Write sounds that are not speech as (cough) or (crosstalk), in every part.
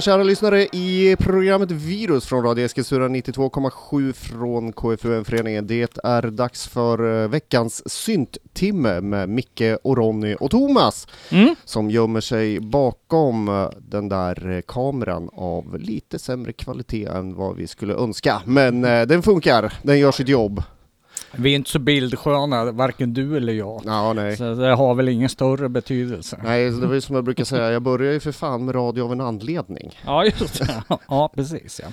våra kära lyssnare i programmet Virus från Radio Eskilstuna 92,7 från KFUM-föreningen. Det är dags för eh, veckans synttimme med Micke och Ronny och Thomas Mm. som gömmer sig bakom eh, den där eh, kameran av lite sämre kvalitet än vad vi skulle önska. Men den funkar, den gör sitt jobb. Vi är inte så bildsköna, varken du eller jag. Ja, nej. Så det har väl ingen större betydelse. Nej, det var ju som jag brukar säga, jag börjar ju för fan med radio av en anledning. Ja, just det. Ja, precis ja.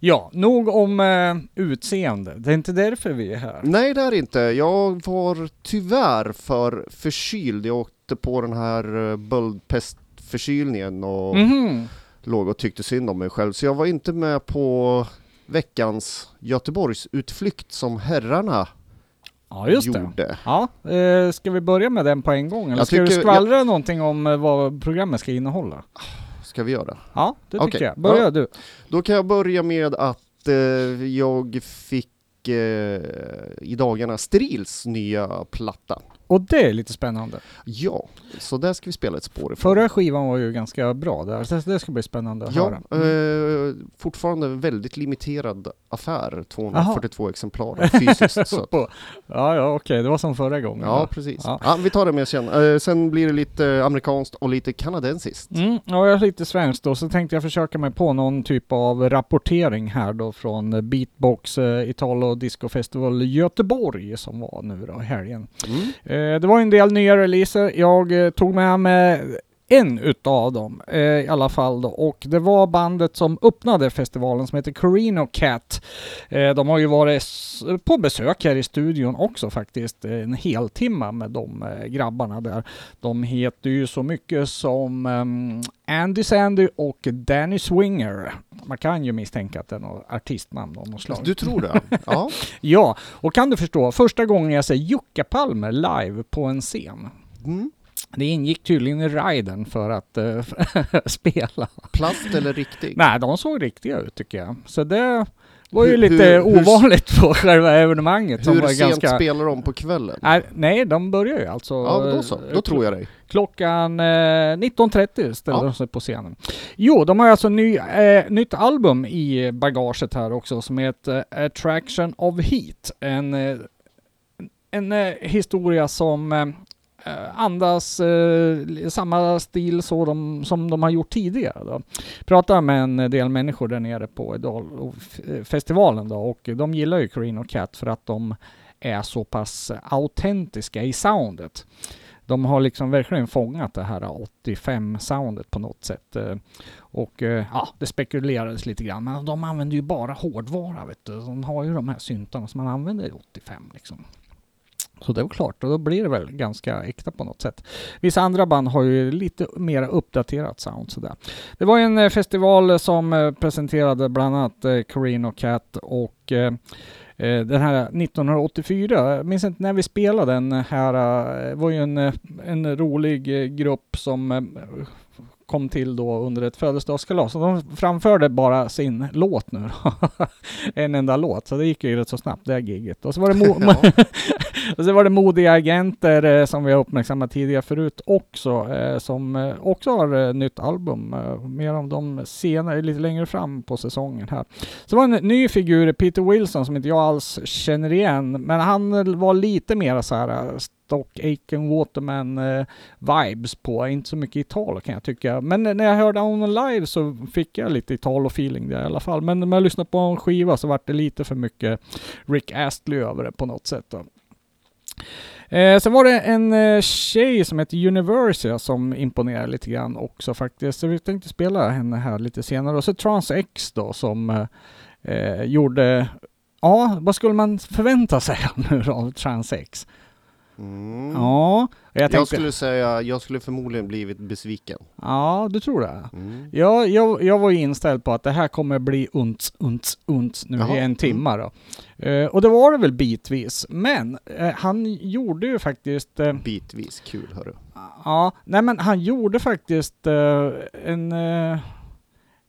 Ja, nog om eh, utseende. Det är inte därför vi är här. Nej, det är inte. Jag var tyvärr för förkyld. Jag åkte på den här eh, böldpestförkylningen och Mhm. låg och tyckte synd om mig själv. Så jag var inte med på veckans Göteborgsutflykt som herrarna Ja, just det. gjorde. Ja, eh, ska vi börja med den på en gång? Eller Jag ska du skvallra någonting om eh, vad programmet ska innehålla? Ska vi göra? Ja, det tycker Okej. jag. Börja Ja. du. Då kan jag börja med att eh, jag fick eh, i dagarna Strils nya platta. Och det är lite spännande. Ja, så där ska vi spela ett spår ifrån. Förra skivan var ju ganska bra där, så det ska bli spännande att Ja, höra. Mm. eh, fortfarande väldigt limiterad affär, 242 exemplar (laughs) fysiskt. så Ja, ja, okej, det var som förra gången. ja, va? precis. Ja. Ja. vi tar det med sen. Eh, sen blir det lite amerikanskt och lite kanadensiskt. Mm, ja, jag är lite svenskt då, så tänkte jag försöka mig på någon typ av rapportering här då från eh, Beatbox eh, Italo Disco Festival Göteborg som var nu då i helgen. Mm. Eh, det var en del nya releaser. Jag eh, tog med mig en utav dem eh, i alla fall då. Och det var bandet som öppnade festivalen som heter Carino Cat. Eh, de har ju varit på besök här i studion också faktiskt. eh, En hel timme med de eh, grabbarna där. De heter ju så mycket som ehm, Andy Sandy och Danny Swinger. Man kan ju misstänka att det är något artistnamn av något slag. Du tror det? Ja. (laughs) Ja, och kan du förstå, första gången jag ser Jukka Palmer live på en scen. Mm. Det ingick tydligen i riden för att eh, (laughs) spela. Plast eller riktig? Nej, de såg riktiga ut tycker jag. Så det var ju Hur- lite hur- ovanligt på själva evenemanget. som Hur var sent ganska... spelar de på kvällen? Nej, nej, de börjar ju alltså... Ja, då så. Då tror jag dig. Klockan eh, 19.30 ställde Ja. de sig på scenen. Jo, de har alltså ny, eh, nytt album i bagaget här också som heter eh, Attraction of Heat. En, eh, en eh, historia som Eh, andas eh, samma stil så de, som de har gjort tidigare. Då. Pratade med en del människor där nere på eh, festivalen då och de gillar ju Carino Cat för att de är så pass autentiska i soundet. De har liksom verkligen fångat det här 85-soundet på något sätt. Eh, och ja, det spekulerades lite grann, men de använder ju bara hårdvara vet du. De har ju de här syntarna som man använder i 85 liksom. Så det var klart, och då blir det väl ganska äkta på något sätt. Vissa andra band har ju lite mer uppdaterat sound sådär. Det var en eh, festival som eh, presenterade bland annat eh, Carino Cat och den här 1984, jag minns inte när vi spelade den här, var ju en, en rolig grupp som kom till då under ett födelsedagskalas. Och de framförde bara sin låt nu. (laughs) en enda låt, så det gick ju rätt så snabbt det här giget. Och så var det, mo- (laughs) Ja. (laughs) och så var det modiga agenter eh, som vi har uppmärksammat tidigare förut också, eh, som eh, också har eh, nytt album. Eh, mer om dem senare, lite längre fram på säsongen här. Så det var en ny figur, Peter Wilson, som inte jag alls känner igen, men han eh, var lite mer så här eh, Stock Aiken Waterman eh, vibes på, inte så mycket Italo kan jag tycka. Men eh, när jag hörde honom live så fick jag lite Italo-feeling där i alla fall. Men när jag lyssnade på en skiva så var det lite för mycket Rick Astley över det på något sätt. Då. Eh, sen var det en eh, tjej som heter Universia som imponerade lite grann också faktiskt. Så vi tänkte spela henne här lite senare. Och så Trans X då som eh, eh, gjorde Ja, vad skulle man förvänta sig nu av Trans X? Mm. Ja, jag Jag, tänkte... skulle säga, jag skulle förmodligen blivit besviken. Ja, du tror det? Mm. Ja, jag, jag var ju inställd på att det här kommer bli unts, unts, unts nu Jaha, i en mm. timma då. Eh, och det var det väl bitvis. Men eh, han gjorde ju faktiskt... Eh, Bitvis kul hörru. ja, nej men han gjorde faktiskt en...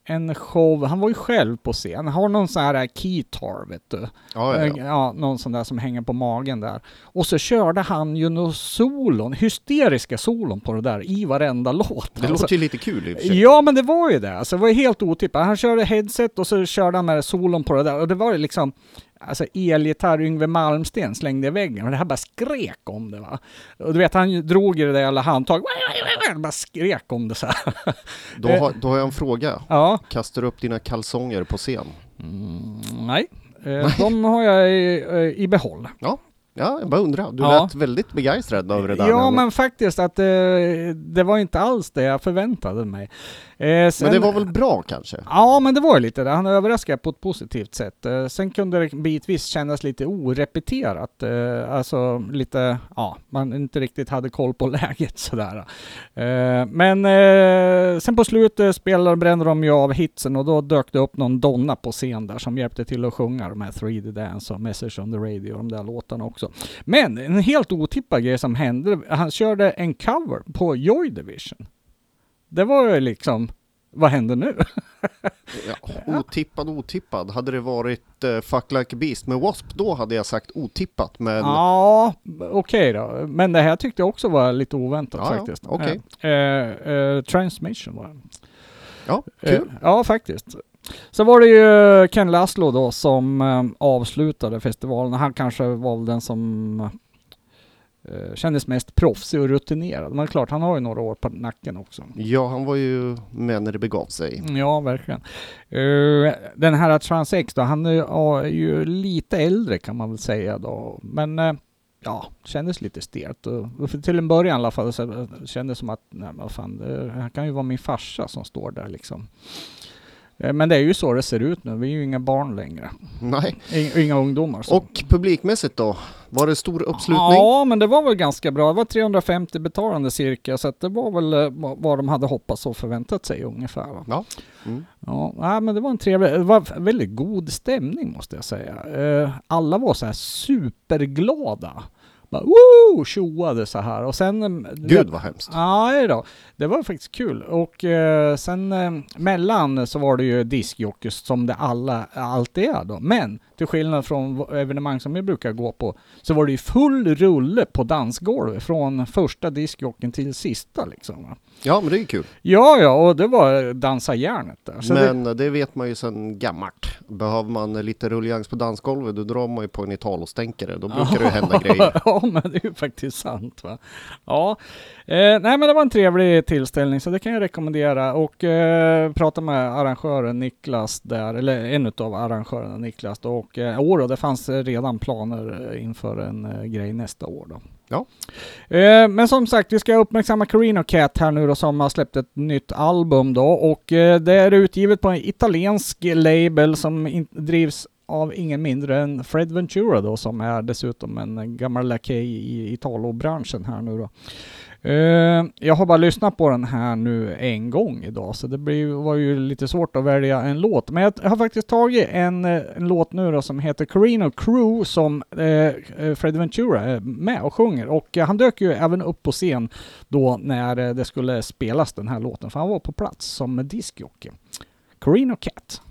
Eh, en show, han var ju själv på scen, han har någon sån här keytar vet du. Ja, ja, Eh, ja. Ja, någon sån där som hänger på magen där. Och så körde han ju några solon, hysteriska solon på det där i varenda (laughs) låt. Det Alltså, låter ju lite kul i och för sig. Ja men det var ju det, alltså, det var ju helt otippat. Han körde headset och så körde han med solon på det där och det var ju liksom Alltså elgitarr Yngwie Malmsten slängde i väggen och det här bara skrek om det va. Och du vet han drog i det där jävla handtaget, bara skrek om det så här. (laughs) Då, har, då har jag en fråga. Ja, Kastar du upp dina kalsonger på scen? mm, nej. Eh, De har jag i, eh, i behåll. Ja, jag bara undrar. Du Ja. lät väldigt begeistrad över det där. Ja men, men faktiskt att eh, det var inte alls det jag förväntade mig. Eh, sen- men det var väl bra kanske? Ja, men det var lite det. Han överraskade på ett positivt sätt. Eh, Sen kunde det bitvis kännas lite orepeterat. eh, Alltså lite, ja, man inte riktigt hade koll på (laughs) läget sådär. Eh, Men eh, sen på slutet spelade, brände de ju av hitsen och då dök det upp någon donna på scen där som hjälpte till att sjunga de här 3D Dance och Message on the Radio och de där låtarna också. Men en helt otippad grej som hände, han körde en cover på Joy Division. Det var ju liksom, vad händer nu? Ja, otippad, otippad. Hade det varit uh, Fuck Like a Beast med W.A.S.P. då hade jag sagt otippat. Men Ja, okej då. Men det här tyckte jag också var lite oväntat Ja, ja, faktiskt. okej. Eh, eh, transmission var det. ja, kul. ja, faktiskt. Så var det ju Ken Laszlo då som avslutade festivalen. Han kanske var den som eh, kändes mest proffsig och rutinerad. Men klart, han har ju några år på nacken också. Ja, han var ju med när det begav sig. Ja, verkligen. Eh, den här Transex då, han är ju- lite äldre kan man väl säga då. Men eh, ja, kändes lite stelt. Och för till en början i alla fall så kändes det som att, nej men fan, det här kan ju vara min farsa som står där liksom. Eh, Men det är ju så det ser ut nu. Vi är ju inga barn längre. Nej. Inga ungdomar. Så. Och publikmässigt då? Var det stor uppslutning? Ja, men det var väl ganska bra. Det var 350 betalande cirka, så det var väl eh, vad de hade hoppats och förväntat sig ungefär. Va? Ja. Mm. Ja, nej, men det var en trevlig, det var väldigt god stämning måste jag säga. Eh, alla var så här superglada. Bara woo, tjoade så här och sen... eh, Gud vad hemskt. Nej då, det var faktiskt kul. Och eh, sen eh, mellan så var det ju diskjockeys som det alla alltid är då. Men till skillnad från evenemang som jag brukar gå på så var det ju full rulle på dansgolvet från första diskjockeyn till sista liksom. va. Ja, men det är ju kul. Ja, ja, och det var dansa järnet där. Så det, Men det... vet man ju sedan gammalt. Behöver man lite ruljangs på dansgolvet, då drar man ju på en Italostänkare. Då brukar det ju hända grejer. (laughs) ja, men det är ju faktiskt sant va. Ja, eh, nej men det var en trevlig tillställning så det kan jag rekommendera och eh, prata med arrangören Niklas där, eller en av arrangörerna Niklas då, och eh, år då, det fanns redan planer eh, inför en eh, grej nästa år då. Ja. Eh, men som sagt, vi ska uppmärksamma Carino Cat här nu då som har släppt ett nytt album då och eh, det är utgivet på en italiensk label som in- drivs av ingen mindre än Fred Ventura då som är dessutom en gammal lakej i Italo-branschen här nu då. Eh, jag har bara lyssnat på den här nu en gång idag så det blir, var ju lite svårt att välja en låt. Men jag har faktiskt tagit en, eh, en låt nu då som heter Carino Crew som eh, eh, Fred Ventura är med och sjunger. Och eh, han dök ju även upp på scen då när eh, det skulle spelas den här låten för han var på plats som diskjockey. Carino Cat.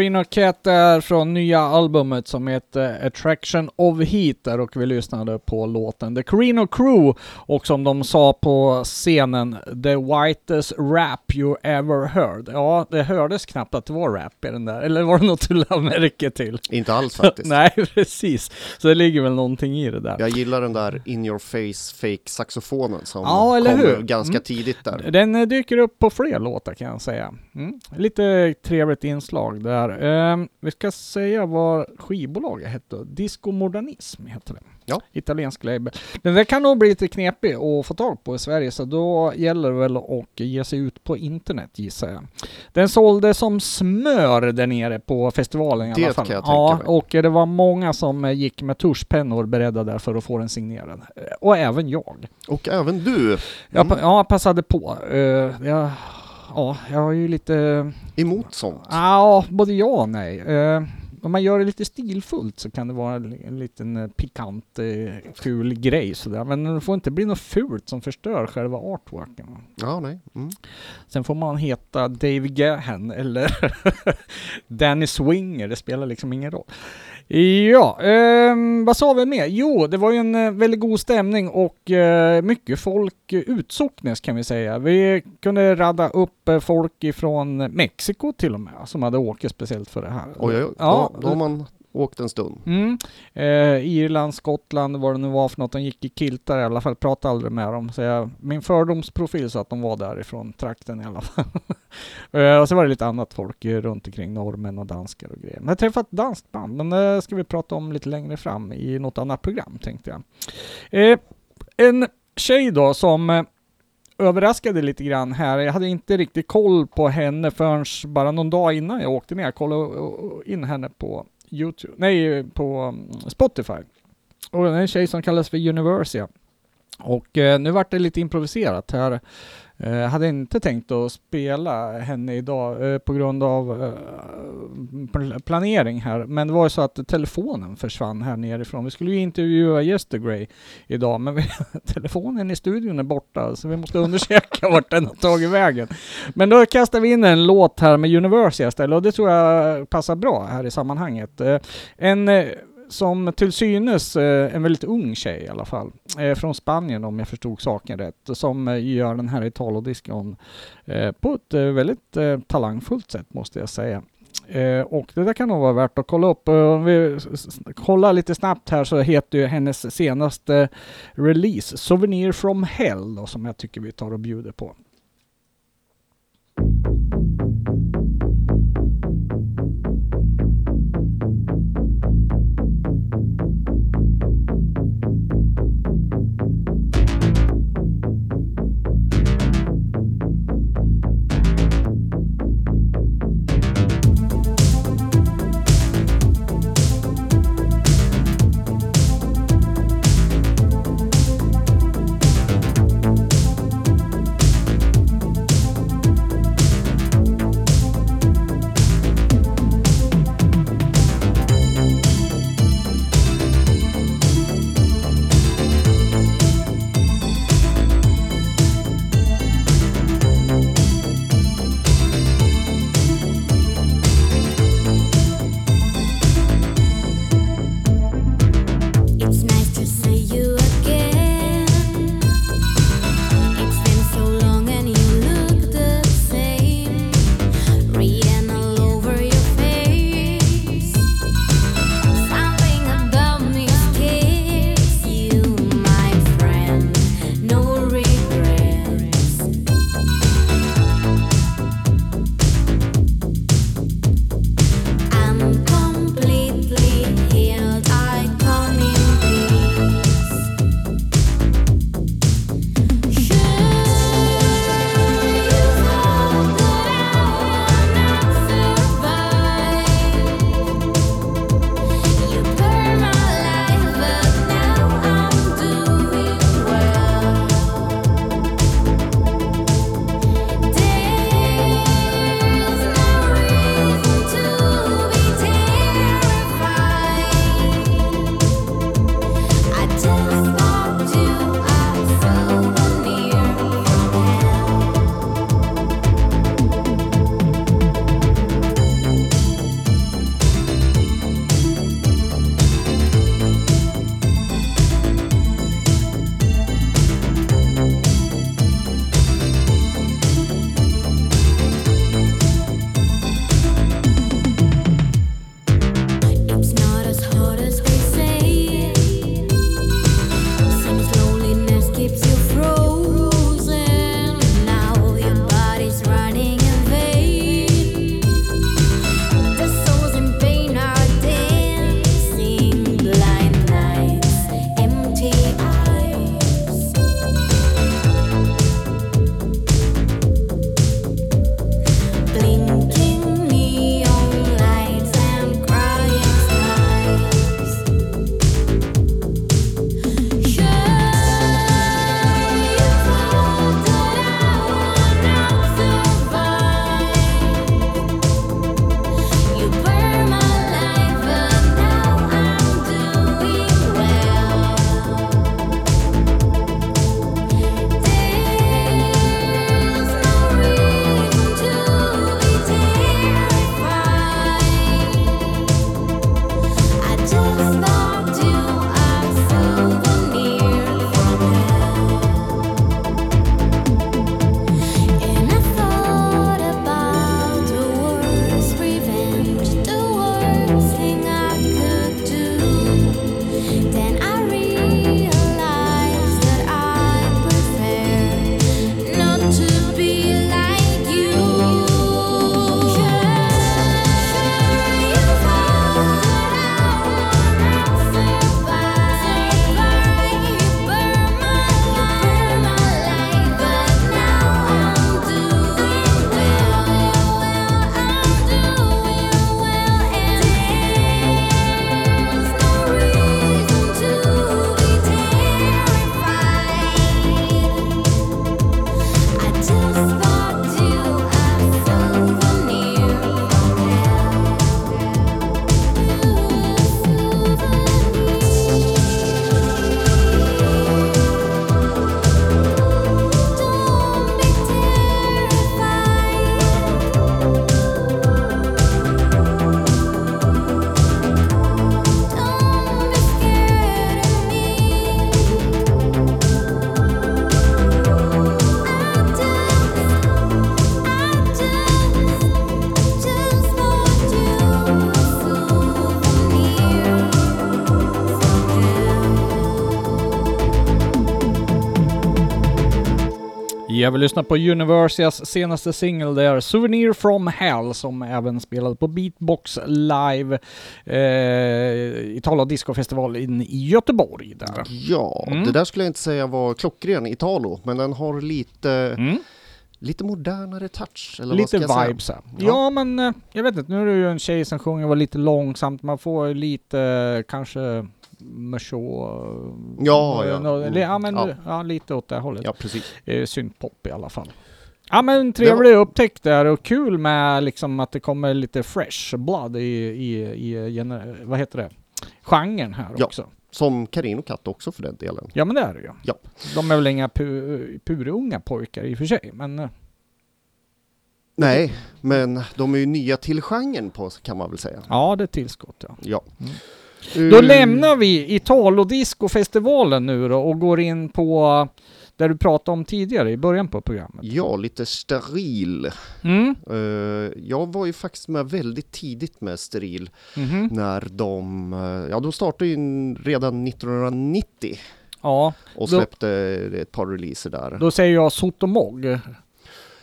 Carino Cat är från nya albumet som heter Attraction of Heat där och vi lyssnade på låten The Carino Crew och som de sa på scenen The whitest rap you ever heard. Ja, det hördes knappt att det var rap i den där, eller var det något du lade märke till? Inte alls (laughs) faktiskt. Nej, precis. Så det ligger väl någonting i det där. Jag gillar den där in your face fake saxofonen som Ja, eller kom hur? ganska Mm. tidigt där. Den eh, dyker upp på fler låtar kan jag säga. Mm. Lite trevligt inslag där. Ehm, vi ska säga vad skivbolaget hette. Disco Modernism heter det. Ja. Italiensk label. Den där kan nog bli lite knepig att få tag på i Sverige så då gäller det väl att ge sig ut på internet gissar jag. Den sålde som smör där nere på festivalen i alla Det fall. kan jag tänka ja, mig. och det var många som eh, gick med tuschpennor beredda där för att få den signerad. Eh, Och även jag. Och även du, Jag, Mm. pa- ja, passade på. Uh, jag, ja, jag har ju lite... emot sånt. Ja, både ja och nej. Eh, om man gör det lite stilfullt så kan det vara en, en liten eh, pikant, eh, kul grej sådär. Men det får inte bli något fult som förstör själva artworken. Ja, nej. Mm. Sen får man heta Dave Gahan eller (laughs) Danny Swinger, det spelar liksom ingen roll. Ja, ehm, vad sa vi mer? Jo, det var ju en eh, väldigt god stämning och eh, mycket folk eh, utsocknes kan vi säga. Vi kunde radda upp eh, folk ifrån Mexiko till och med som hade åkt speciellt för det här. Oj, oj, oj. Ja, då, då har man åkt en stund. Mm. Eh, Irland, Skottland, vad det nu var för något. De gick i kiltar i alla fall. Pratade aldrig med dem. Så jag, min fördomsprofil sa att de var därifrån trakten i alla fall. (laughs) eh, och så var det lite annat folk runt omkring, norrmän och danskar och grejer. Men jag har träffat ett danskt band, men det ska vi prata om lite längre fram i något annat program tänkte jag. Eh, en tjej då som eh, överraskade lite grann här. Jag hade inte riktigt koll på henne förrän bara någon dag innan jag åkte ner. Jag kollade eh, in henne på Youtube, nej på mm, Spotify. Och det är en tjej som kallas för Universia. Och eh, nu vart det lite improviserat här. Eh, Jag hade inte tänkt att spela henne idag eh, på grund av eh, planering här. Men det var ju så att telefonen försvann här nerifrån. Vi skulle ju intervjua Yestergrey idag, men vi, (laughs) telefonen i studion är borta, så vi måste undersöka vart den har tagit vägen. Men då kastar vi in en låt här med Universia istället, och det tror jag passar bra här i sammanhanget. Eh, en eh, som till synes eh, en väldigt ung tjej i alla fall, eh, från Spanien om jag förstod saken rätt, som eh, gör den här Italodiscon eh, på ett eh, väldigt eh, talangfullt sätt måste jag säga. Eh, och det där kan nog vara värt att kolla upp. Eh, Om vi kollar lite snabbt här så heter ju hennes senaste release Souvenir from Hell då, som jag tycker vi tar och bjuder på. Jag vill lyssna på Universias senaste singel där, Souvenir from Hell, som även spelade på Beatbox live eh, Italo Disco Festival in i Göteborg. Där. Ja, Mm. det där skulle jag inte säga var klockren Italo, men den har lite, Mm. lite modernare touch. Eller vad Lite ska vibes. Ja. Ja. men eh, jag vet inte, nu är det ju en tjej som sjunger var lite långsamt, man får lite eh, kanske Merchaud... Ja, ja. nå- eller, ja, men Ja. ja. lite åt det hållet. Ja, precis. Eh, syntpop i alla fall. Ja men trevlig upptäckt där och kul med liksom att det kommer lite fresh blood i, i, i vad heter det? Genren här Ja. också. Som Karin och Katt också för den delen. Ja men det är det ju. Ja. De är väl inga pu, purunga pojkar i och för sig, men eh, Nej, men de är ju nya till genren på, kan man väl säga. ja det är tillskott ja. Ja. Mm. Eh, Då lämnar vi Italo Disco-festivalen nu då och går in på där du pratade om tidigare i början på programmet. Ja, lite steril. Mm. Eh, jag var ju faktiskt med väldigt tidigt med steril Mhm. när de, eh, ja de startade ju redan 1990 Ja, och Då- släppte ett par releaser där. då säger jag Sotomog.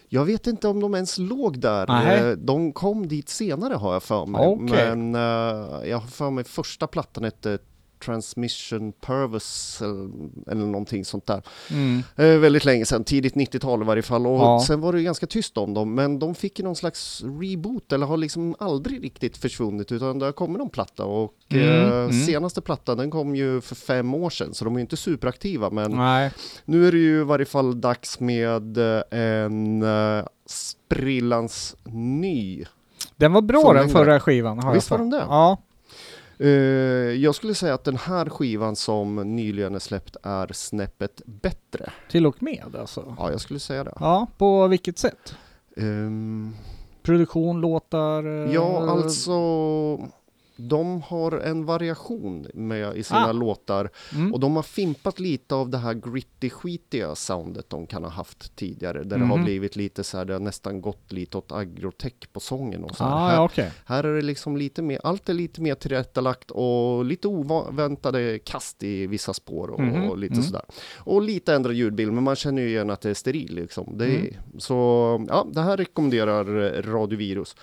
Jag vet inte om de ens låg där. Nej. Eh, De kom dit senare har jag för mig. Okej. Men eh, jag har för mig första plattan hette Transmission Purvis eller, eller någonting sånt där. Mm. Eh, väldigt länge sedan, tidigt 90-tal i varje fall. Och Ja. sen var det ju ganska tyst om dem. Men de fick ju någon slags reboot eller har liksom aldrig riktigt försvunnit utan det har kommit någon platta. Och Mm, eh, mm. senaste plattan den kom ju för fem år sedan så de är ju inte superaktiva. Men Nej. nu är det ju i varje fall dags med eh, en uh, sprillans ny. Den var bra den förra skivan. Har Visst jag var den det? Ja. Eh, jag skulle säga att den här skivan som nyligen är släppt är snäppet bättre. Till och med alltså. Ja, jag skulle säga det. Ja, på vilket sätt? Ehm, Produktion, låtar? eh, ja, alltså de har en variation med i sina Ah. låtar Mm. och de har fimpat lite av det här gritty skitiga soundet de kan ha haft tidigare där det Mhm. har blivit lite så här, det har nästan gått lite åt agrotech på sången och så här. Ah, här, okej. här är det liksom lite mer, allt är lite mer tillrättalagt och lite oväntade kast i vissa spår och, Mhm, och lite mm. sådär. Och lite ändrad ljudbild, men man känner ju igen att det är steril liksom. Det är, Mm. Så ja, det här rekommenderar eh, Radiovirus.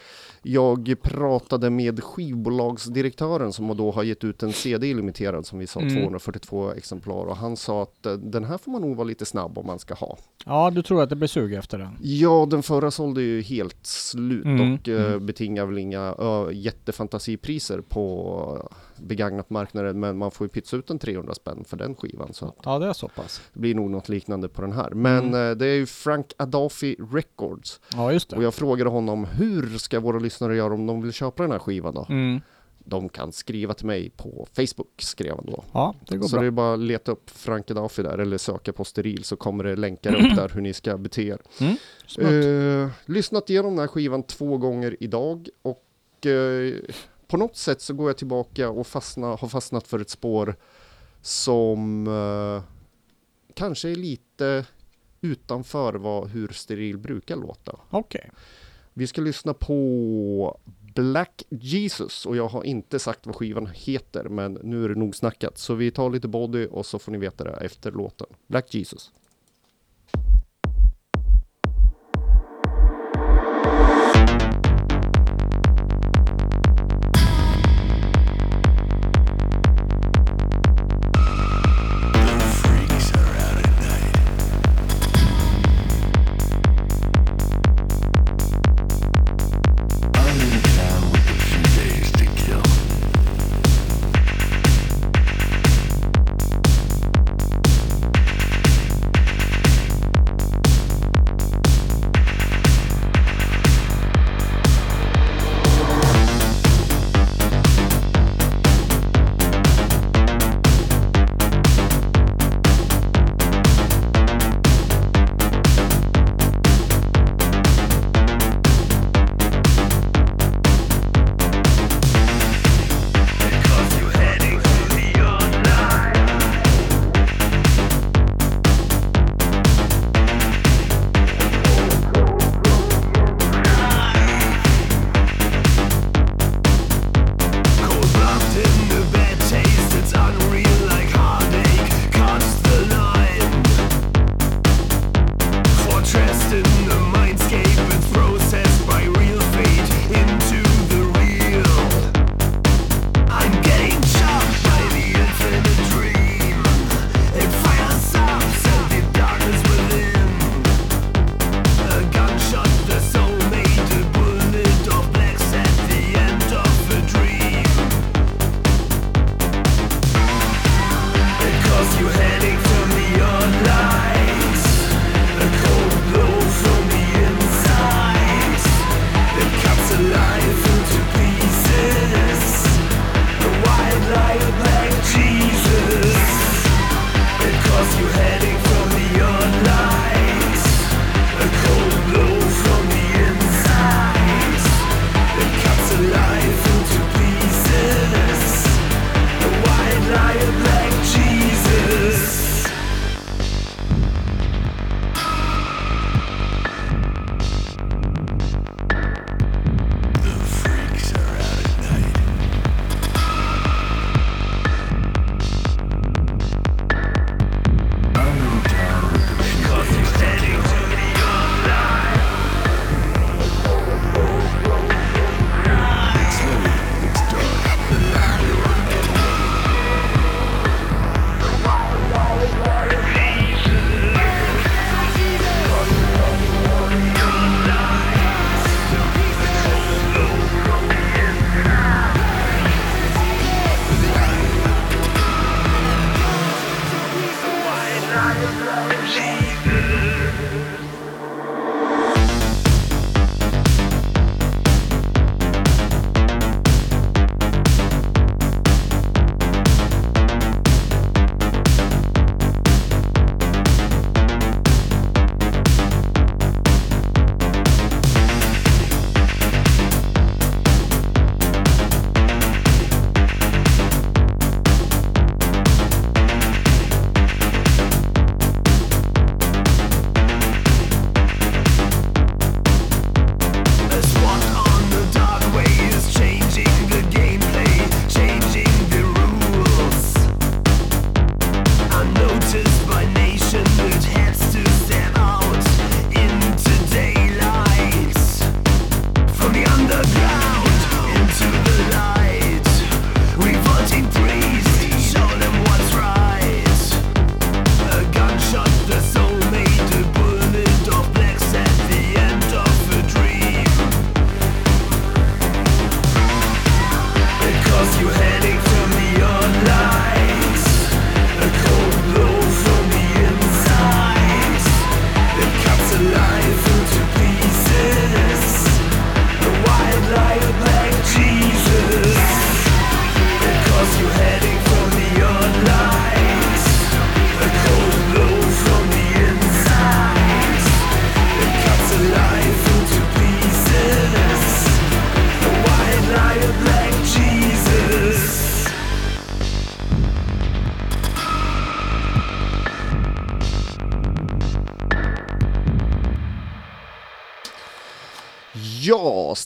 Jag pratade med skivbolagsdirektören som då har gett ut en CD limiterad som vi sa, Mm. 242 exemplar och han sa att eh, den här får man nog vara lite snabb om man ska ha. Ja, du tror att det blir sug efter den? Ja, den förra sålde ju helt slut Mm, och eh, mm. betingar väl inga ö, jättefantasipriser på begagnat marknaden men man får ju pytsa ut en 300 spänn för den skivan så att Ja, det är så pass. det blir nog något liknande på den här. Men Mm. eh, det är ju Frank Adolfi Records Ja, just och det. jag frågade honom hur ska våra lyssnare göra om de vill köpa den här skivan då? Mm. De kan skriva till mig på Facebook skrev han då. Ja, det går Så bra. det är bara att leta upp Frank Adolfi där eller söka på steril så kommer det länkar upp där hur ni ska bete er. Smutt. Eh, lyssnat igenom den här skivan två gånger idag och eh, på något sätt så går jag tillbaka och fastna, har fastnat för ett spår som eh, kanske är lite utanför vad, hur steril brukar låta. Okej. Vi ska lyssna på Black Jesus och jag har inte sagt vad skivan heter men nu är det nog snackat så vi tar lite body och så får ni veta det efter låten. Black Jesus.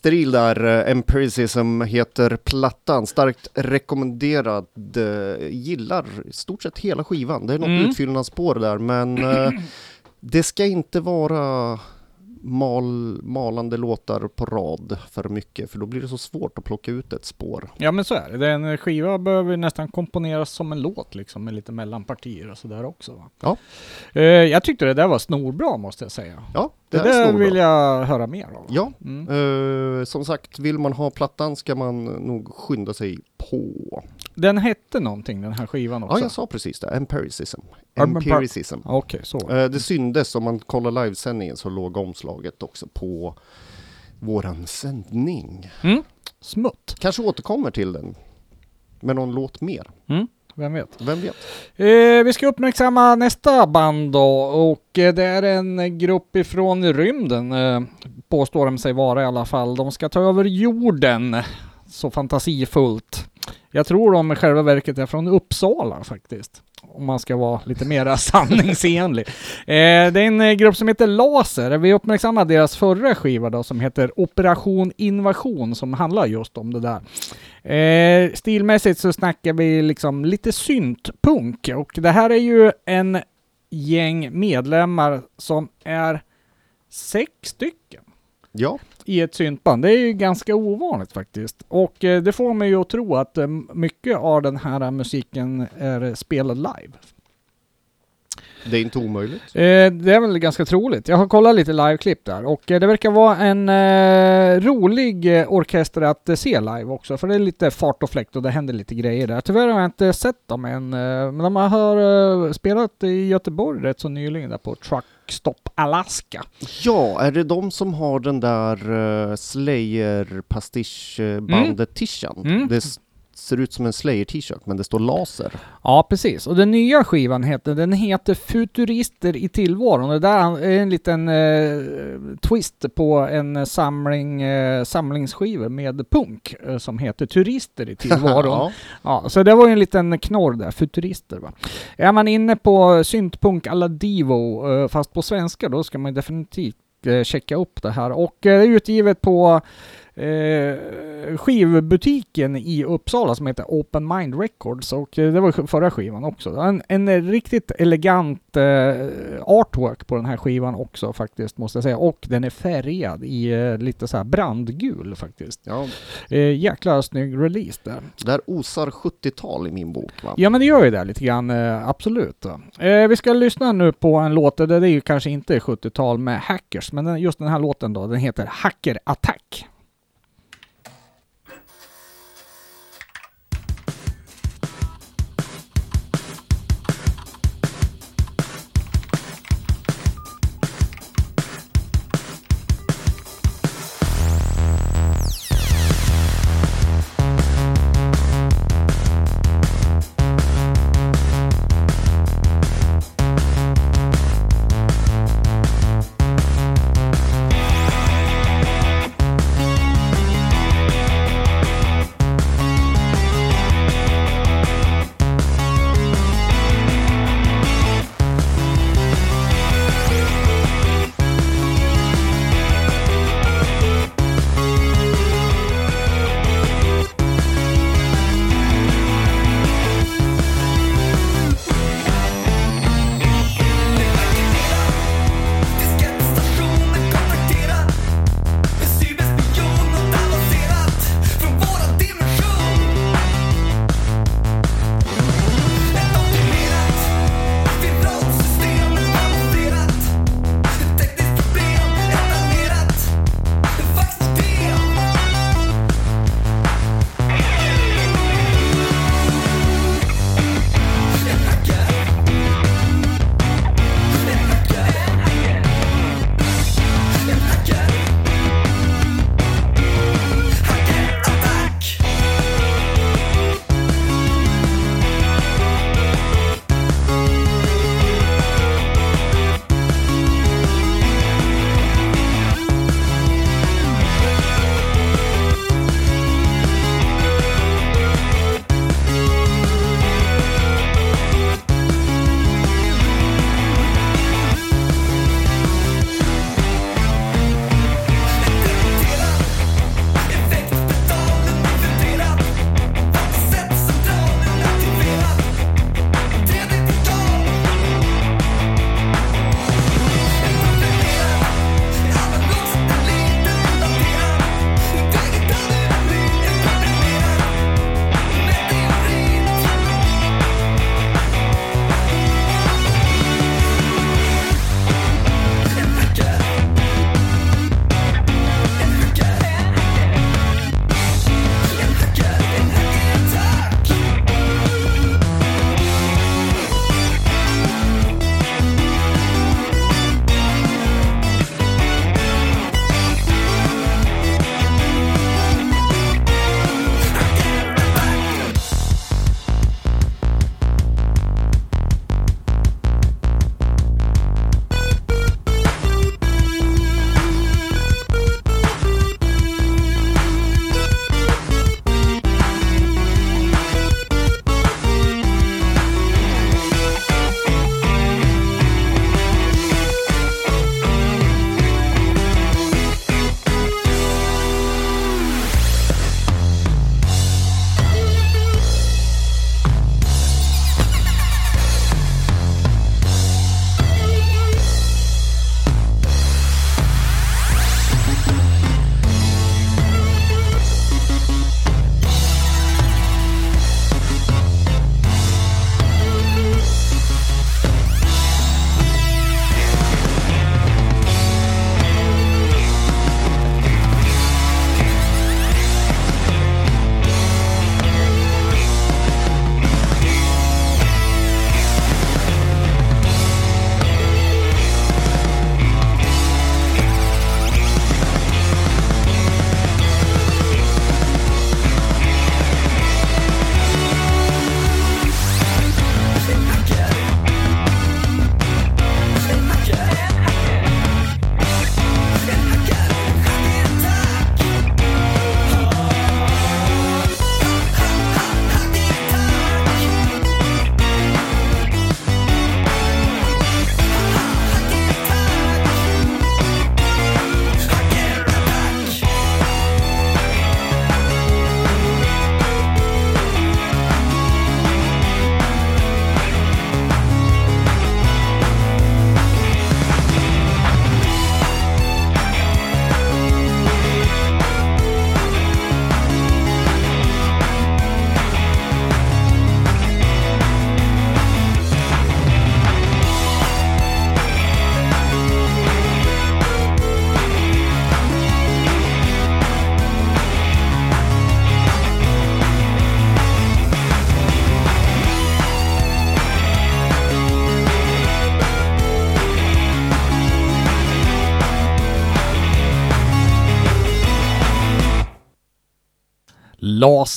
Steril där. eh, Empiricism heter plattan. Starkt rekommenderad. Eh, Gillar i stort sett hela skivan. Det är något Mm. utfyllnadsspår där, men eh, (clears throat) det ska inte vara mal, malande låtar på rad för mycket, för då blir det så svårt att plocka ut ett spår. Ja men så är det. En skiva behöver nästan komponeras som en låt liksom med lite mellanpartier och sådär också. Va? Ja. Eh, jag tyckte det där var snorbra måste jag säga. Ja, Det, det, är där snorbra. vill jag höra mer av. Ja, Mm. eh, som sagt, vill man ha plattan ska man nog skynda sig på. Den hette någonting den här skivan också. Ja, jag sa precis det. Empiricism. Empir- Empiricism. Okej, så. Eh, Det syndes om man kollar livesändningen så låg omslaget också på våran sändning. Mm. Smutt. Kanske återkommer till den med någon låt mer. Mm. Vem vet? Vem vet? Eh, vi ska uppmärksamma nästa band då och eh, det är en grupp ifrån rymden eh, påstår de sig vara i alla fall. De ska ta över jorden. Så fantasifullt. Jag tror de i själva verket är från Uppsala faktiskt. Om man ska vara lite mera (laughs) sanningsenlig. Eh, det är en eh, grupp som heter Laser. Vi uppmärksammade deras förra skiva då som heter Operation Invasion som handlar just om det där. Eh, stilmässigt så snackar vi liksom lite syntpunk och det här är ju en gäng medlemmar som är sex stycken Ja, i ett syntband. Det är ju ganska ovanligt faktiskt. Och eh, det får mig ju att tro att eh, mycket av den här musiken är spelad live. det är inte omöjligt. Eh, det är väl ganska troligt. Jag har kollat lite liveklipp där och eh, det verkar vara en eh, rolig orkester att se live också. För det är lite fart och fläkt och det händer lite grejer där. Tyvärr har jag inte sett dem än. Men de har spelat i Göteborg rätt så nyligen där på Truck Stop Alaska. Ja, är det de som har den där uh, Slayer-pastischbandet Tishan? Mm. Det ser ut som en Slayer-t-shirt, men det står laser. Ja, precis. Och den nya skivan heter, den heter Futurister i tillvaron. Det där är en liten eh, twist på en samling eh, samlingsskivor med punk eh, som heter Turister i (laughs) tillvaron. ja. Ja, så det var ju en liten knorr där, futurister va. Är man inne på syntpunk alla Divo, eh, fast på svenska då ska man definitivt eh, checka upp det här. Och eh, det är utgivet på eh, skivbutiken i Uppsala som heter Open Mind Records och eh, det var förra skivan också. Det En, en riktigt elegant eh, artwork på den här skivan också faktiskt måste jag säga och den är färgad i eh, lite så här brandgul faktiskt. ja, Eh, jäkla snygg release där. där osar 70-tal i min bok va? Ja men det gör ju det lite grann, eh, absolut. Eh, vi ska lyssna nu på en låt, det är ju kanske inte 70-tal med Hackers, men den, just den här låten då, den heter Hacker Attack.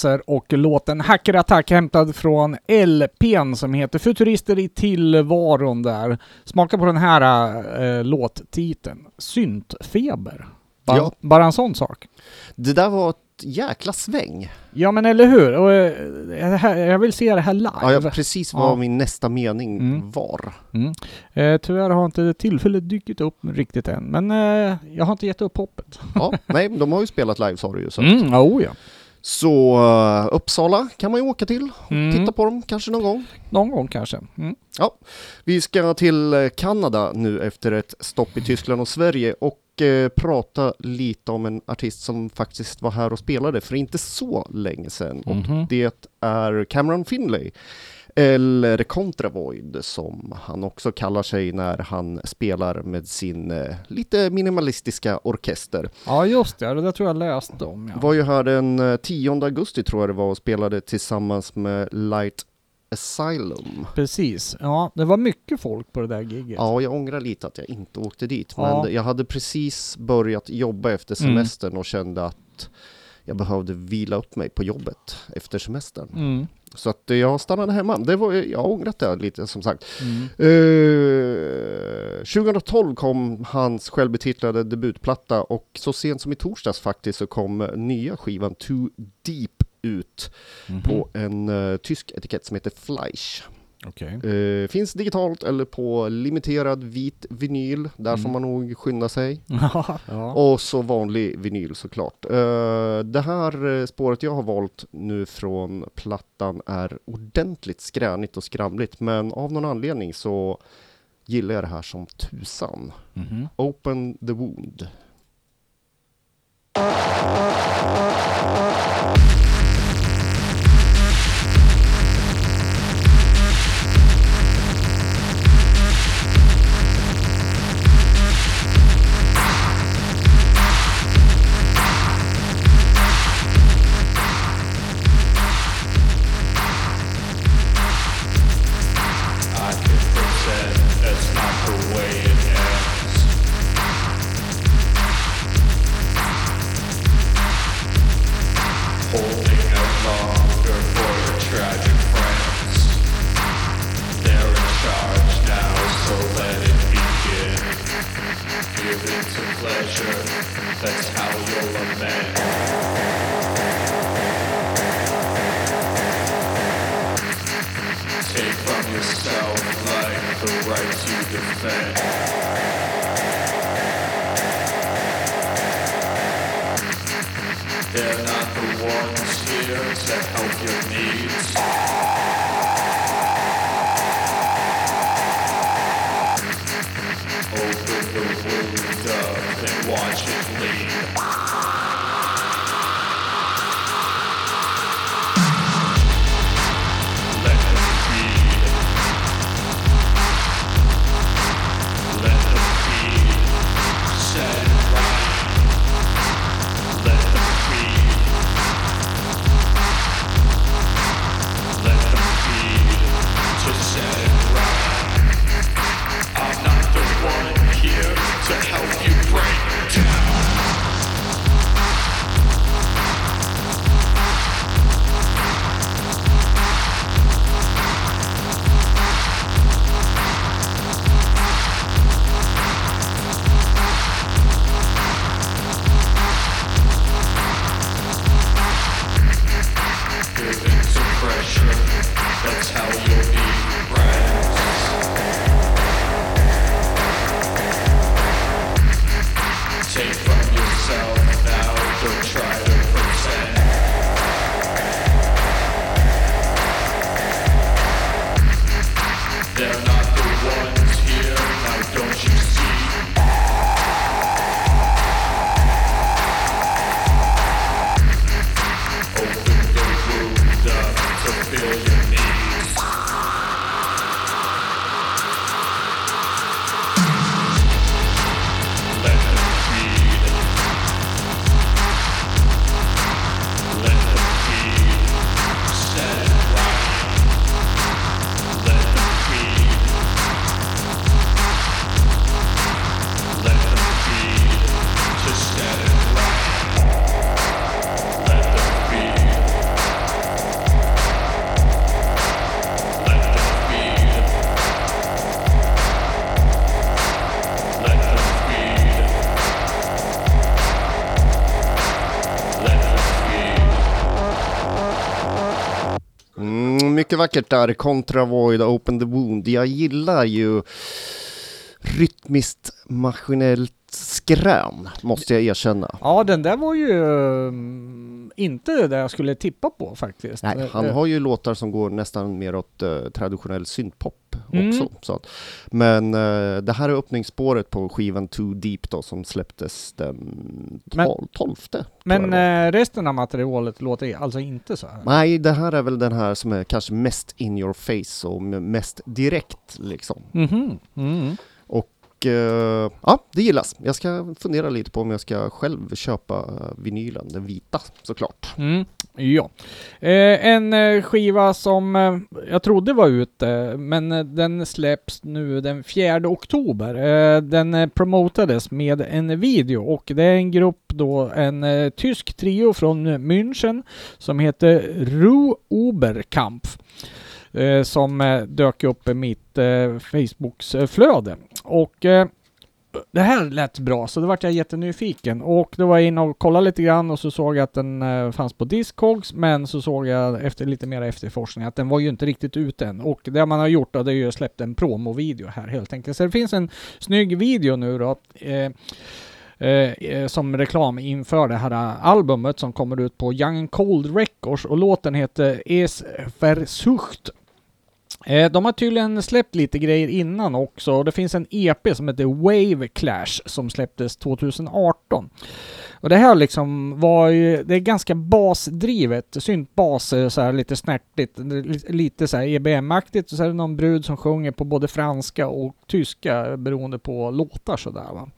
Laser och låten Hacker Attack hämtad från LPn som heter Futurister i tillvaron där. Smaka på den här äh, låttiteln. Syntfeber. Bara, Ja. bara en sån sak. Det där var ett jäkla sväng. Ja men eller hur? Och, eh, jag vill se det här live. Ja, ja precis vad Ja. min nästa mening Mm. var. Mm. Eh, tyvärr har inte tillfället dykt upp riktigt än, men eh, jag har inte gett upp hoppet. Ja, (laughs) nej, de har ju spelat live sa du ju. Så, Mm, oh, ja. Så uh, Uppsala kan man ju åka till. Mm. Titta på dem kanske någon gång. Någon gång kanske. Mm. Ja, vi ska till eh, Kanada nu efter ett stopp i Tyskland och Sverige och eh, prata lite om en artist som faktiskt var här och spelade för inte så länge sedan. Och Mhm. det är Cameron Finlay. Eller Contravoid som han också kallar sig när han spelar med sin eh, lite minimalistiska orkester. Ja just det, det där tror jag läste om. Ja. Var ju här den eh, 10 augusti tror jag det var och spelade tillsammans med Light Asylum. Precis. Ja, det var mycket folk på det där giget. Ja, jag ångrar lite att jag inte åkte dit. Ja. Men jag hade precis börjat jobba efter Mm. semestern och kände att jag behövde vila upp mig på jobbet efter semestern. Mm. Så att eh, jag stannade hemma. Det var, jag har ångrat det lite som sagt. Mm. Eh, 2012 kom hans självbetitlade debutplatta och så sent som i torsdags faktiskt så kom nya skivan Too Deep ut Mhm. på en eh, tysk etikett som heter Fleisch. Okej. Eh, finns digitalt eller på limiterad vit vinyl. Där får Mm. man nog skynda sig. (laughs) ja. Och så vanlig vinyl såklart. Eh, det här eh, spåret jag har valt nu från plattan är ordentligt skränigt och skramligt. Men av någon anledning så gillar jag det här som tusan. Mhm. Open the wound. Vackert där, Contra Void, Open the Wound. Jag gillar ju rytmiskt maskinellt skrän, måste jag erkänna. Ja, den där var ju um, inte det jag skulle tippa på faktiskt. Nej, han Eh, har ju låtar som går nästan mer åt eh, traditionell syntpop Mm. också. Så att, men eh, det här är öppningsspåret på skivan Too Deep då som släpptes den Men- 12, 12 tror Men var. eh, resten av materialet låter alltså inte så här. Nej, det här är väl den här som är kanske mest in your face och mest direkt liksom. Mhm. Mm. Och eh, ja, det gillas. Jag ska fundera lite på om jag ska själv köpa eh, vinylen, den vita såklart. Mm. Ja. Eh, en eh, skiva som eh, jag trodde var ute, men eh, den släpps nu den 4 oktober. Eh, den promotades med en video och det är en grupp då, en eh, tysk trio från München som heter Ru Oberkampf. Som dök upp i mitt Facebooksflöde. Facebooks flöde. Och eh, det här lät bra, så då vart jag jättenyfiken. Och då var jag inne och kollade lite grann och så såg jag att den eh, fanns på Discogs, men så såg jag efter lite mer efterforskning att den var ju inte riktigt ute än. Och det man har gjort då, det är ju släppt en promovideo här helt enkelt. Så det finns en snygg video nu då. Eh, Eh, eh som reklam inför det här eh, albumet som kommer ut på Young Cold Records och låten heter Es Versucht. Eh, de har tydligen släppt lite grejer innan också. och Det finns en EP som heter Wave Clash som släpptes 2018. Och det här liksom var ju, det är ganska basdrivet, syntbas, eh, så här lite snärtigt, lite så här EBM-aktigt och så är det någon brud som sjunger på både franska och tyska eh, beroende på låtar sådär va.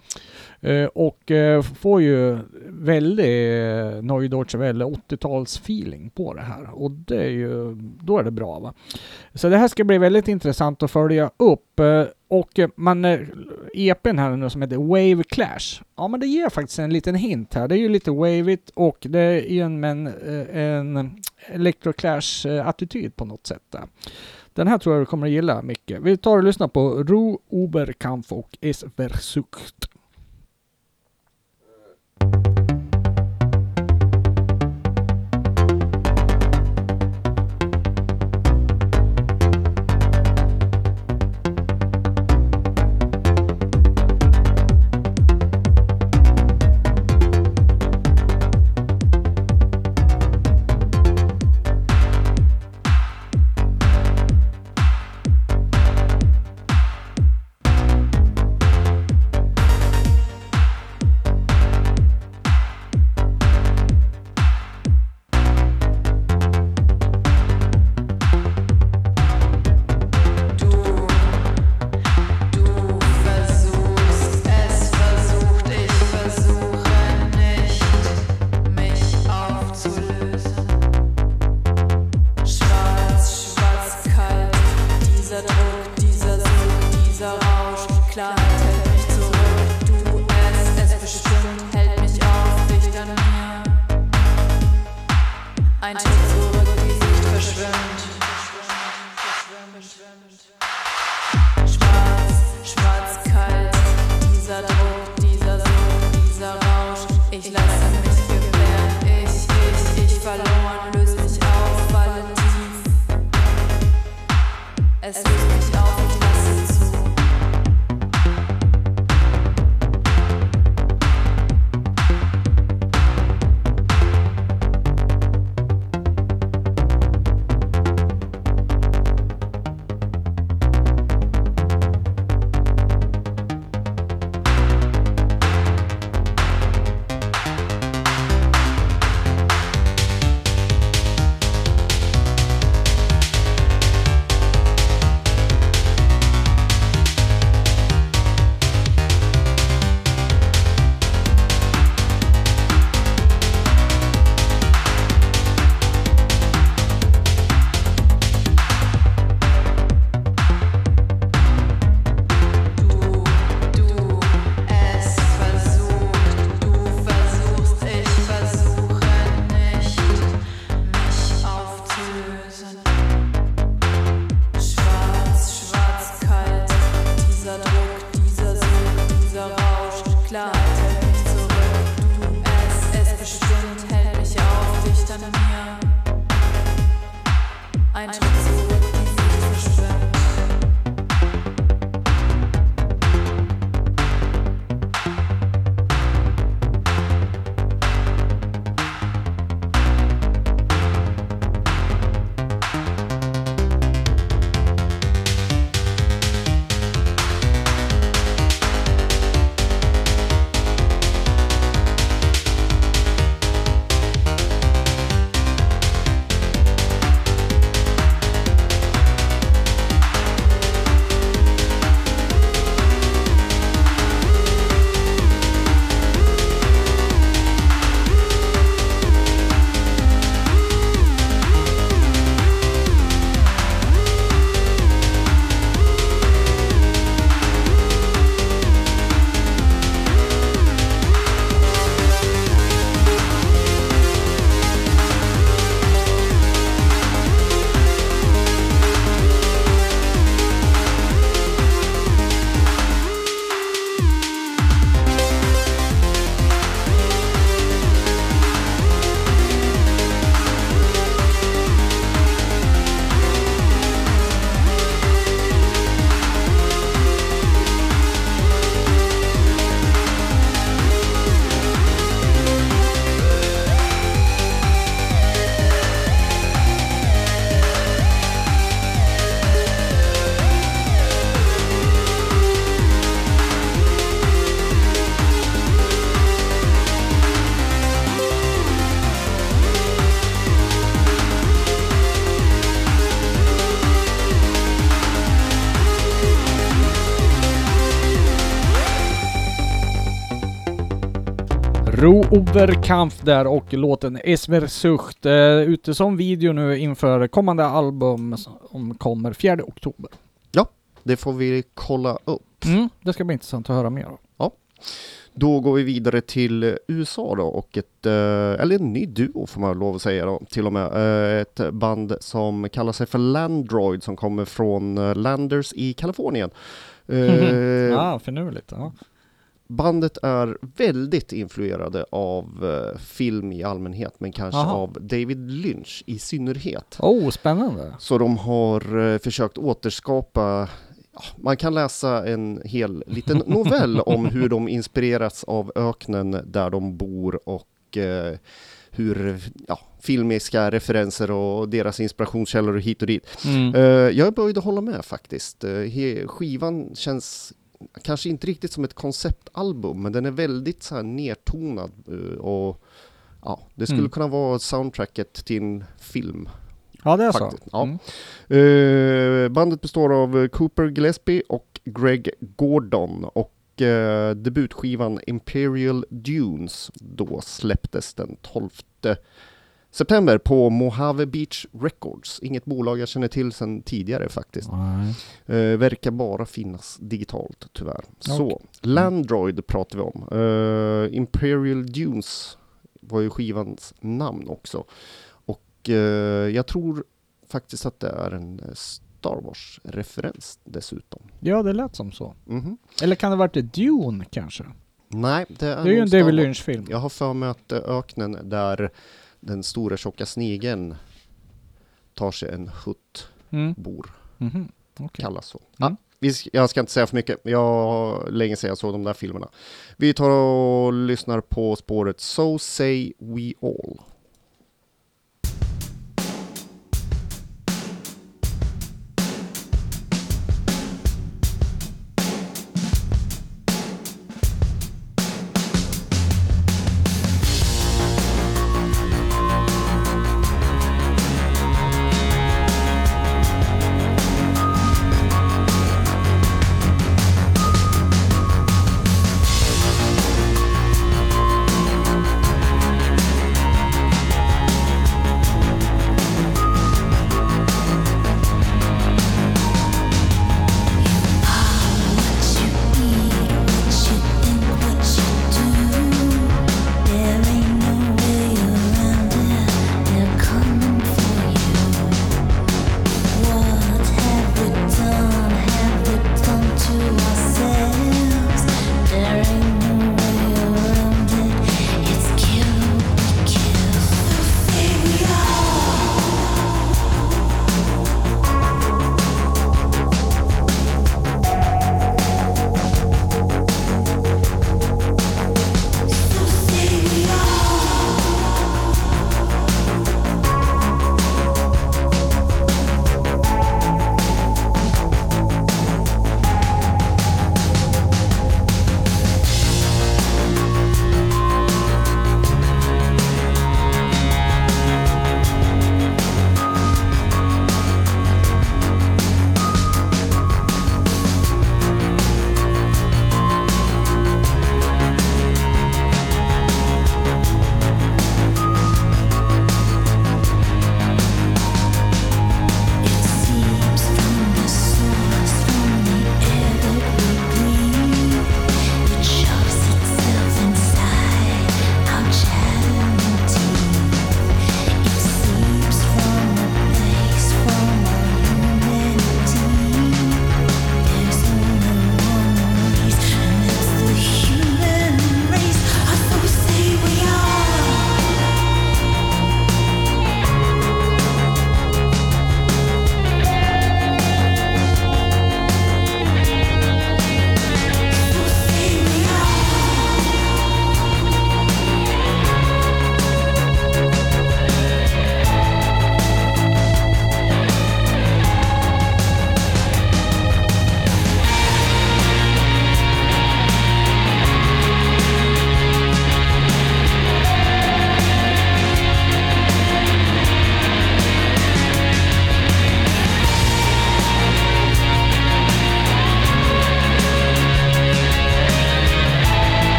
Eh, och får ju väldigt eh, Neue Deutsche Welle 80-talsfeeling på det här och det är ju, då är det bra va. Så det här ska bli väldigt intressant att följa upp. Och eh, man, eh, EPn här nu som heter Wave Clash, ja men det ger faktiskt en liten hint här. Det är ju lite wavigt och det är ju en, eh, en, en electroclash-attityd på något sätt. Där. Den här tror jag du kommer att gilla mycket. Vi tar och lyssnar på Ru Oberkampf och Es Versucht. Bro Oberkampf där och låten Esmer Sucht eh, ute som video nu inför kommande album som kommer 4 oktober. Det får vi kolla upp. Mm, det ska bli intressant att höra mer om. Då går vi vidare till eh, USA då och ett, eh, eller en ny duo får man lov att säga då, till och med. Eh, Ett band som kallar sig för Landroid som kommer från Landers i Kalifornien. (laughs) Eh, Ja, finurligt. Ja. Bandet är väldigt influerade av eh, film i allmänhet, men kanske Aha. av David Lynch i synnerhet. Oh, spännande. Så de har eh, försökt återskapa man kan läsa en hel liten (laughs) novell om hur de inspirerats av öknen där de bor och eh, hur ja, filmiska referenser och deras inspirationskällor hit och dit. Mm. Eh, jag började hålla med faktiskt. He- skivan känns kanske inte riktigt som ett konceptalbum, men den är väldigt så här nertonad eh, och ja, det skulle Mm. kunna vara soundtracket till en film. Ja, det är så. faktiskt, ja. Mm. Eh, bandet består av Cooper Gillespie och Greg Gordon och eh, debutskivan Imperial Dunes då släpptes den 12 september på Mojave Beach Records. Inget bolag jag känner till sedan tidigare faktiskt. Eh, verkar bara finnas digitalt tyvärr. Så, Okej. Landroid pratar vi om. Eh, Imperial Dunes var ju skivans namn också. Och eh, jag tror faktiskt att det är en Star Wars-referens dessutom. Ja, det lät som så. Mhm. Eller kan det varit Dune kanske? Nej, det är, Det är ju en David. Lynch-film. Jag har för mig att öknen där den stora tjocka snigeln tar sig en hutt Mm. bor. Mhm. Okej. kallas så. Mm. Ja, vi, sk- jag ska inte säga för mycket, jag länge sedan jag såg de där filmerna. Vi tar och lyssnar på spåret So Say We All.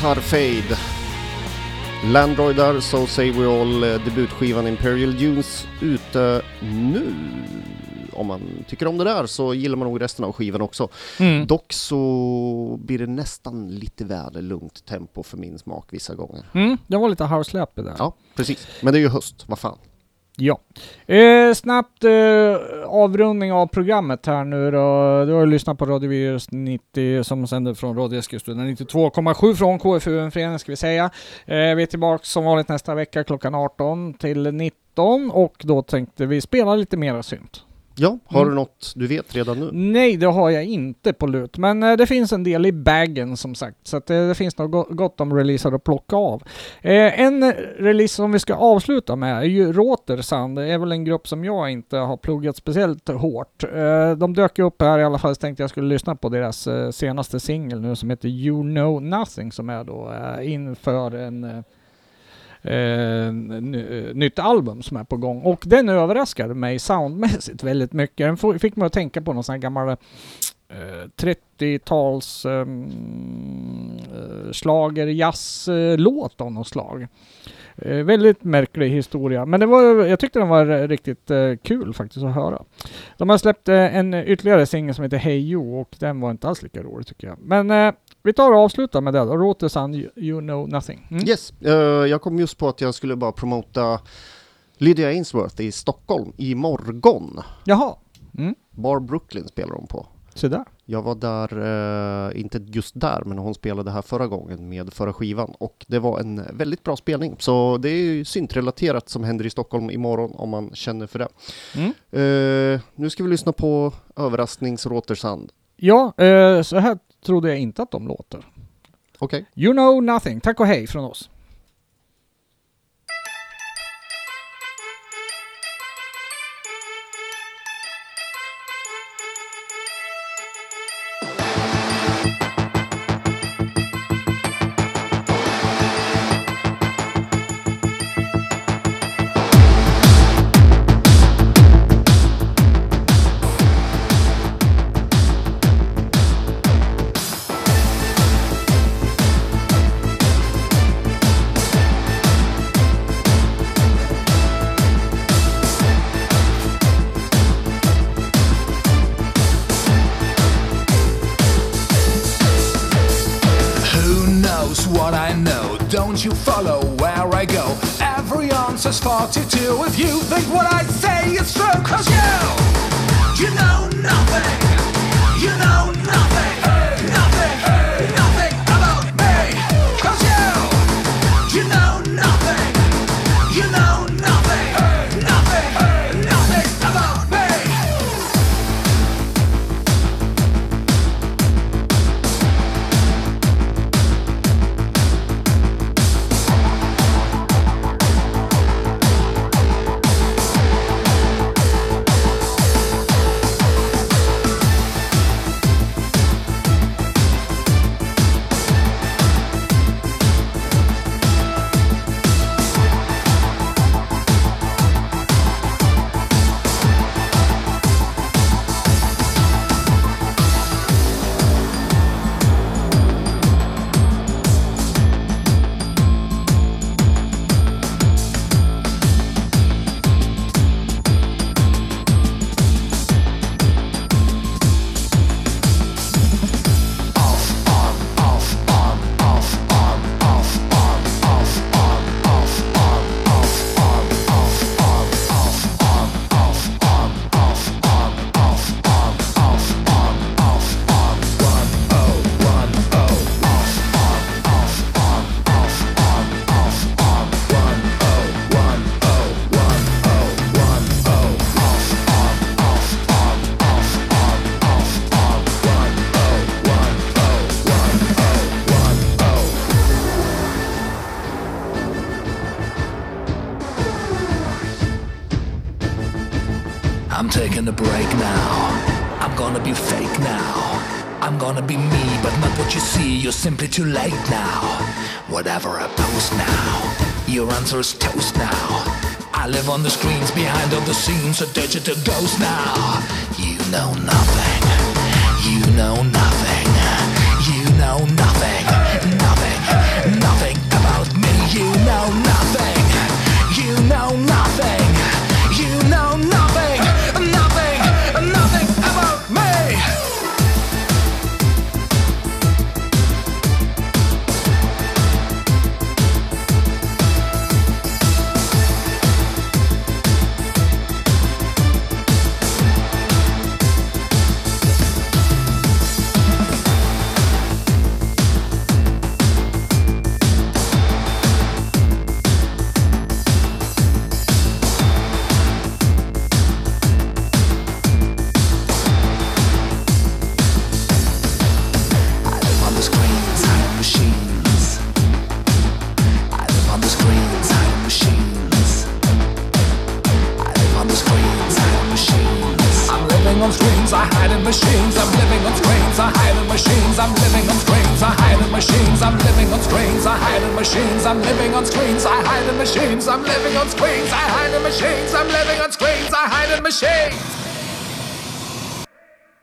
Gitarrfade. Landroidar, So Say We All, eh, debutskivan Imperial Dunes ute nu. Om man tycker om det där så gillar man nog resten av skivan också. Mm. Dock så blir det nästan lite väl lugnt tempo för min smak vissa gånger. Mm, det var lite house där. Ja, precis. Men det är ju höst, vad fan. Ja. Eh, snabbt eh, avrundning av programmet här nu då. Du har ju lyssnat på Radio Virus 90 som sänder från Radio Eskilstuna 92,7 från KFUM föreningen ska vi säga. Eh, vi är tillbaka som vanligt nästa vecka klockan 18 till 19 och då tänkte vi spela lite mera synt. Ja, har Mm. du något du vet redan nu? Nej, det har jag inte på lut, men eh, det finns en del i bagen som sagt, så eh, det finns nog go- gott om releaser att plocka av. Eh, en release som vi ska avsluta med är ju Rotersand. Det är väl en grupp som jag inte har pluggat speciellt hårt. De dök upp här i alla fall, så tänkte jag skulle lyssna på deras senaste singel nu som heter You Know Nothing som är då inför en Eh, eh, nytt album som är på gång. Och den överraskade mig soundmässigt väldigt mycket. Den fick mig att tänka på någon sån här gammal eh, 30-tals ehm, eh, slager jazzlåt av något slag. Eh, väldigt märklig historia, men det var, jag tyckte den var riktigt eh, kul faktiskt att höra. De har släppt eh, en ytterligare singel som heter Hey You och den var inte alls lika rolig tycker jag. Men eh, vi tar och avslutar med det då. Rotesan you, you know nothing. Mm. Yes, eh, jag kom just på att jag skulle bara promota Lydia Ainsworth i Stockholm imorgon. Jaha. Mm. Bar Brooklyn spelar de på. Så där. Jag var där, eh, inte just där, men hon spelade här förra gången med förra skivan och det var en väldigt bra spelning. Så det är ju syntrelaterat som händer i Stockholm imorgon om man känner för det. Mm. Eh, nu ska vi lyssna på överraskningsråtersand. Ja, eh, så här trodde jag inte att de låter. Okej. You know nothing. Tack och hej från oss. You're simply too late now. Whatever I post now, your answer is toast now. I live on the screens behind all the scenes, a digital ghost now. You know nothing. You know nothing. You know nothing. Nothing. Nothing about me. You know nothing.